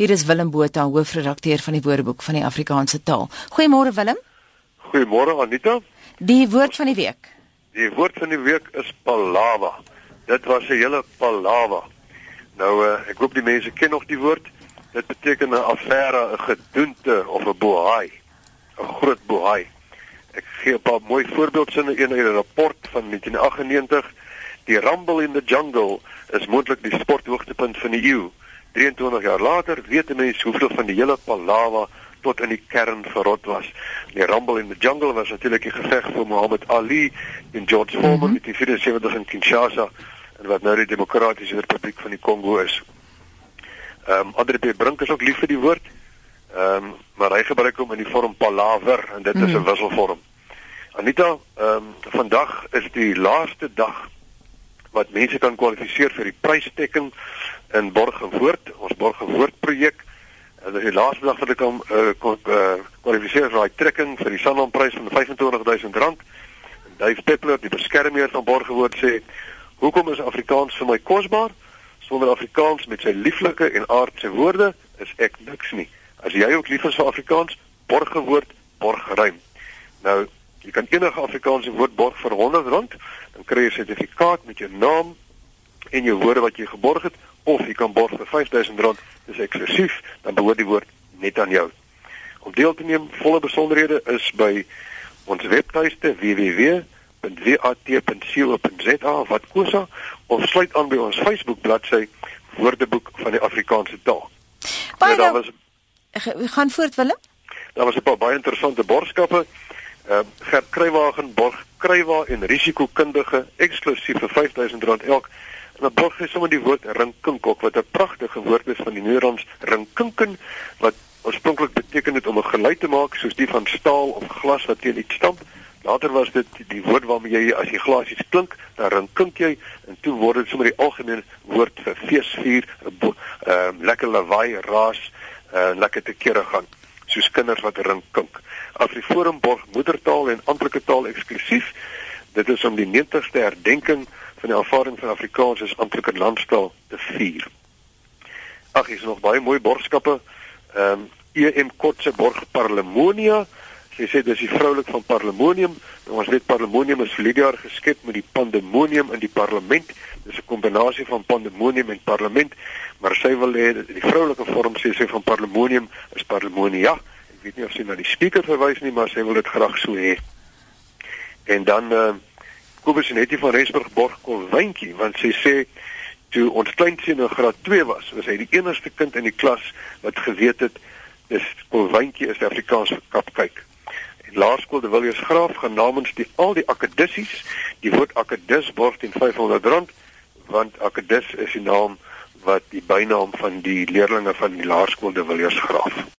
Hier is Willem Botha, hoofredakteur van die Woordeboek van die Afrikaanse taal. Goeiemôre Willem. Goeiemôre Anita. Die woord van die week. Die woord van die week is palawa. Dit was 'n hele palawa. Nou uh, ek hoop die mense ken nog die woord. Dit beteken 'n affære, 'n gedoente of 'n bohaai. 'n Groot bohaai. Ek gee 'n paar mooi voorbeeldsinne in 'n rapport van 1998. Die Rumble in the Jungle is moontlik die sporthoogtepunt van die eeu. 23 jaar later weet mense hoeveel van die hele palawa tot in die kern verrot was. Die Rumble in the Jungle was natuurlik die geveg vir Muhammad Ali en George Foreman mm -hmm. in 1974 in Kinshasa en wat nou die Demokratiese Republiek van die Kongo is. Ehm um, Andre P. Brink is ook lief vir die woord. Ehm um, maar hy gebruik hom in die vorm palaver en dit mm -hmm. is 'n mhm. wisselvorm. Anita, ehm um, vandag is die laaste dag wat mense kan kwalifiseer vir die prystekking in Borgewoord, ons Borgewoord projek. Dit is die laaste dag wat ek kan uh, kwalifiseer vir daai trekking vir die Sanlam prys van R25000. Dave Peppler, die beskermheer van Borgewoord sê, "Hoekom is Afrikaans vir my kosbaar? Sonder Afrikaans met sy lieflike en aardse woorde is ek niks nie. As jy ook lief is vir Afrikaans, Borgewoord borg ruim." Nou, jy kan enige Afrikaanse woord borg vir R100, dan kry jy 'n sertifikaat met jou naam en jou woorde wat jy geborg het of jy kan borg vir R5000, dis eksklusief, dan behoort die woord net aan jou. Om deel te neem, volle besonderhede is by ons webtuiste www.wat.co.za wat kosa of sluit aan by ons Facebook bladsy Woordeboek van die Afrikaanse taal. Baie nou, was gaan voort Willem. Daar was 'n paar baie interessante borgskappe. Ehm uh, Gert Kruiwagen borg Kruiwa en risikokundige eksklusief vir R5000 elk. Dan borg hy sommer die woord rinkinkok wat 'n pragtige woord is van die Nederlands rinkinken wat oorspronklik beteken het om 'n geluid te maak soos die van staal of glas wat teen iets stamp. Later was dit die woord waarmee jy as jy glasies klink, dan rinkink jy en toe word dit sommer die algemene woord vir feesvier, ehm uh, lekker lawaai, raas en uh, lekker te kere gaan soos kinders wat rinkink. Afriforum borg moedertaal en amptelike taal eksklusief. Dit is om die 90ste herdenking van die aanvaarding van Afrikaans as amptelike landstaal te vier. Ag, hier is nog baie mooi borgskappe. Ehm um, EM Kotse borg Parlemonia. Sy sê dis die vroulik van Parlemonium. Nou ons weet Parlemonium is vir jaar geskep met die pandemonium in die parlement. Dis 'n kombinasie van pandemonium en parlement, maar sy wil hê die vroulike vorm sê sy van Parlemonium is Parlemonia. Ek weet nie of sy na die spreker verwys nie, maar sy wil dit graag so hê. En dan uh, Kobus Netti van Rensburg borg kon wyntjie want sy sê toe ons kleinseun in graad 2 was, was hy die enigste kind in die klas wat geweet het dis kon wyntjie is Afrikaans vir kap kyk. En laerskool de Villiers Graaf gaan namens die al die akadisies die woord akadis borg teen R500 want akadis is die naam wat die bynaam van die leerdlinge van die laerskool de Villiers Graaf